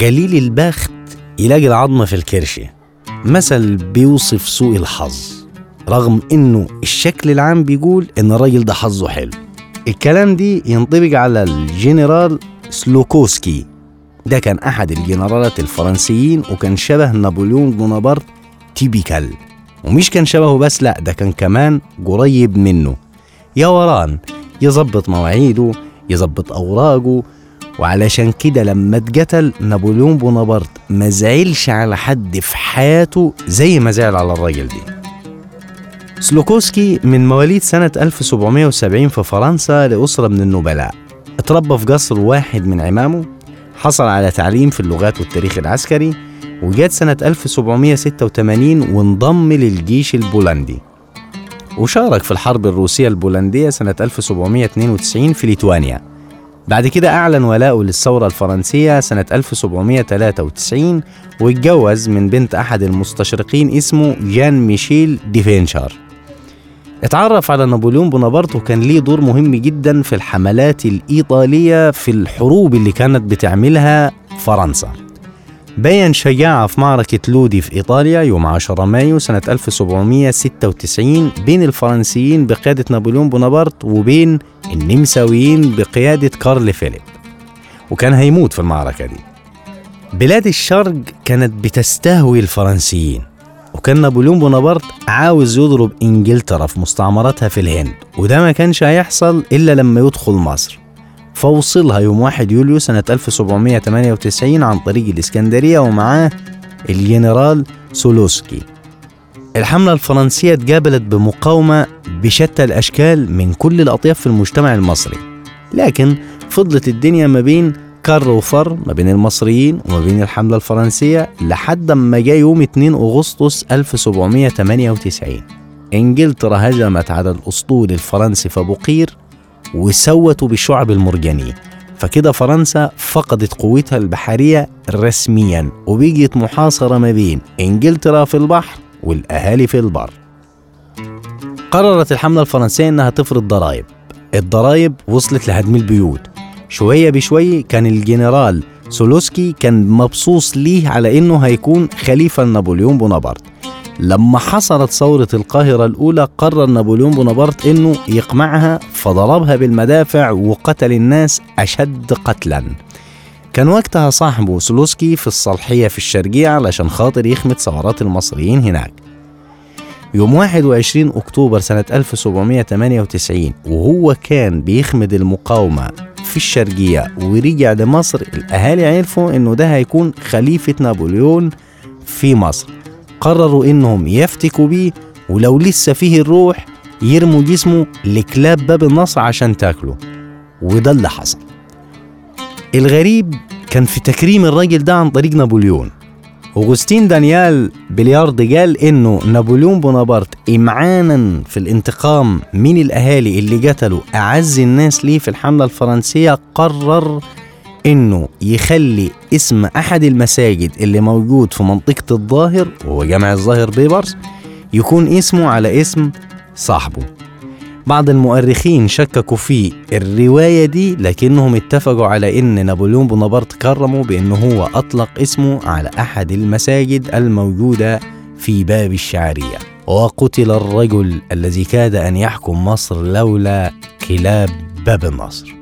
قليل البخت يلاقي العظمة في الكرشة مثل بيوصف سوء الحظ رغم إنه الشكل العام بيقول إن الراجل ده حظه حلو. الكلام دي ينطبق على الجنرال سلوكوسكي. ده كان أحد الجنرالات الفرنسيين وكان شبه نابليون بونابرت typical. ومش كان شبهه بس لا ده كان كمان قريب منه. ياوران يظبط مواعيده يظبط أوراقه وعلشان كده لما اتقتل نابليون بونابرت ما زعلش على حد في حياته زي ما زعل على الراجل دي. سلوكوسكي من مواليد سنة 1770 في فرنسا لأسرة من النبلاء. اتربى في قصر واحد من عمامه حصل على تعليم في اللغات والتاريخ العسكري وجات سنة 1786 وانضم للجيش البولندي. وشارك في الحرب الروسية البولندية سنة 1792 في ليتوانيا. بعد كده أعلن ولاءه للثورة الفرنسية سنة 1793 واتجوز من بنت أحد المستشرقين اسمه جان ميشيل ديفينشار. اتعرف على نابليون بونابرت وكان ليه دور مهم جدا في الحملات الإيطالية في الحروب اللي كانت بتعملها فرنسا. بين شجاعة في معركة لودي في إيطاليا يوم 10 مايو سنة 1796 بين الفرنسيين بقيادة نابليون بونابرت وبين النمساويين بقيادة كارل فيليب وكان هيموت في المعركة دي. بلاد الشرق كانت بتستهوي الفرنسيين وكان نابليون بونابرت عاوز يضرب إنجلترا في مستعمراتها في الهند وده ما كانش هيحصل إلا لما يدخل مصر. فوصلها يوم 1 يوليو سنة 1798 عن طريق الإسكندرية ومعاه الجنرال سولوسكي. الحملة الفرنسية اتقابلت بمقاومة بشتى الأشكال من كل الأطياف في المجتمع المصري. لكن فضلت الدنيا ما بين كر وفر ما بين المصريين وما بين الحملة الفرنسية لحد ما جاء يوم 2 أغسطس 1798 إنجلترا هجمت على الأسطول الفرنسي فبقير وسوتوا بالشعب المرجانية فكده فرنسا فقدت قوتها البحرية رسميا وبقيت محاصرة ما بين إنجلترا في البحر والأهالي في البر. قررت الحملة الفرنسية إنها تفرض ضرائب. الضرائب وصلت لهدم البيوت. شوية بشوية كان الجنرال سولوسكي كان مبسوط ليه على إنه هيكون خليفة لنابليون بونابرت. لما حصلت ثورة القاهرة الأولى قرر نابليون بونابرت إنه يقمعها فضربها بالمدافع وقتل الناس أشد قتلا. كان وقتها صاحبه سلوسكي في الصالحية في الشرقية علشان خاطر يخمد ثورات المصريين هناك. يوم 21 أكتوبر سنة 1798 وهو كان بيخمد المقاومة في الشرقية ورجع لمصر الأهالي عرفوا إنه ده هيكون خليفة نابليون في مصر. قرروا إنهم يفتكوا بيه ولو لسه فيه الروح يرموا جسمه لكلاب باب النصر عشان تاكله. وده اللي حصل. الغريب كان في تكريم الراجل ده عن طريق نابليون. أوغسطين دانيال بليارد قال إنه نابليون بونابرت إمعانا في الانتقام من الأهالي اللي قتلوا أعز الناس ليه في الحملة الفرنسية قرر إنه يخلي اسم أحد المساجد اللي موجود في منطقة الظاهر وهو جامع الظاهر بيبرس يكون اسمه على اسم صاحبه. بعض المؤرخين شككوا في الرواية دي لكنهم اتفقوا على إن نابليون بونابرت كرمه بأنه هو أطلق اسمه على أحد المساجد الموجودة في باب الشعرية. وقتل الرجل الذي كاد أن يحكم مصر لولا كلاب باب النصر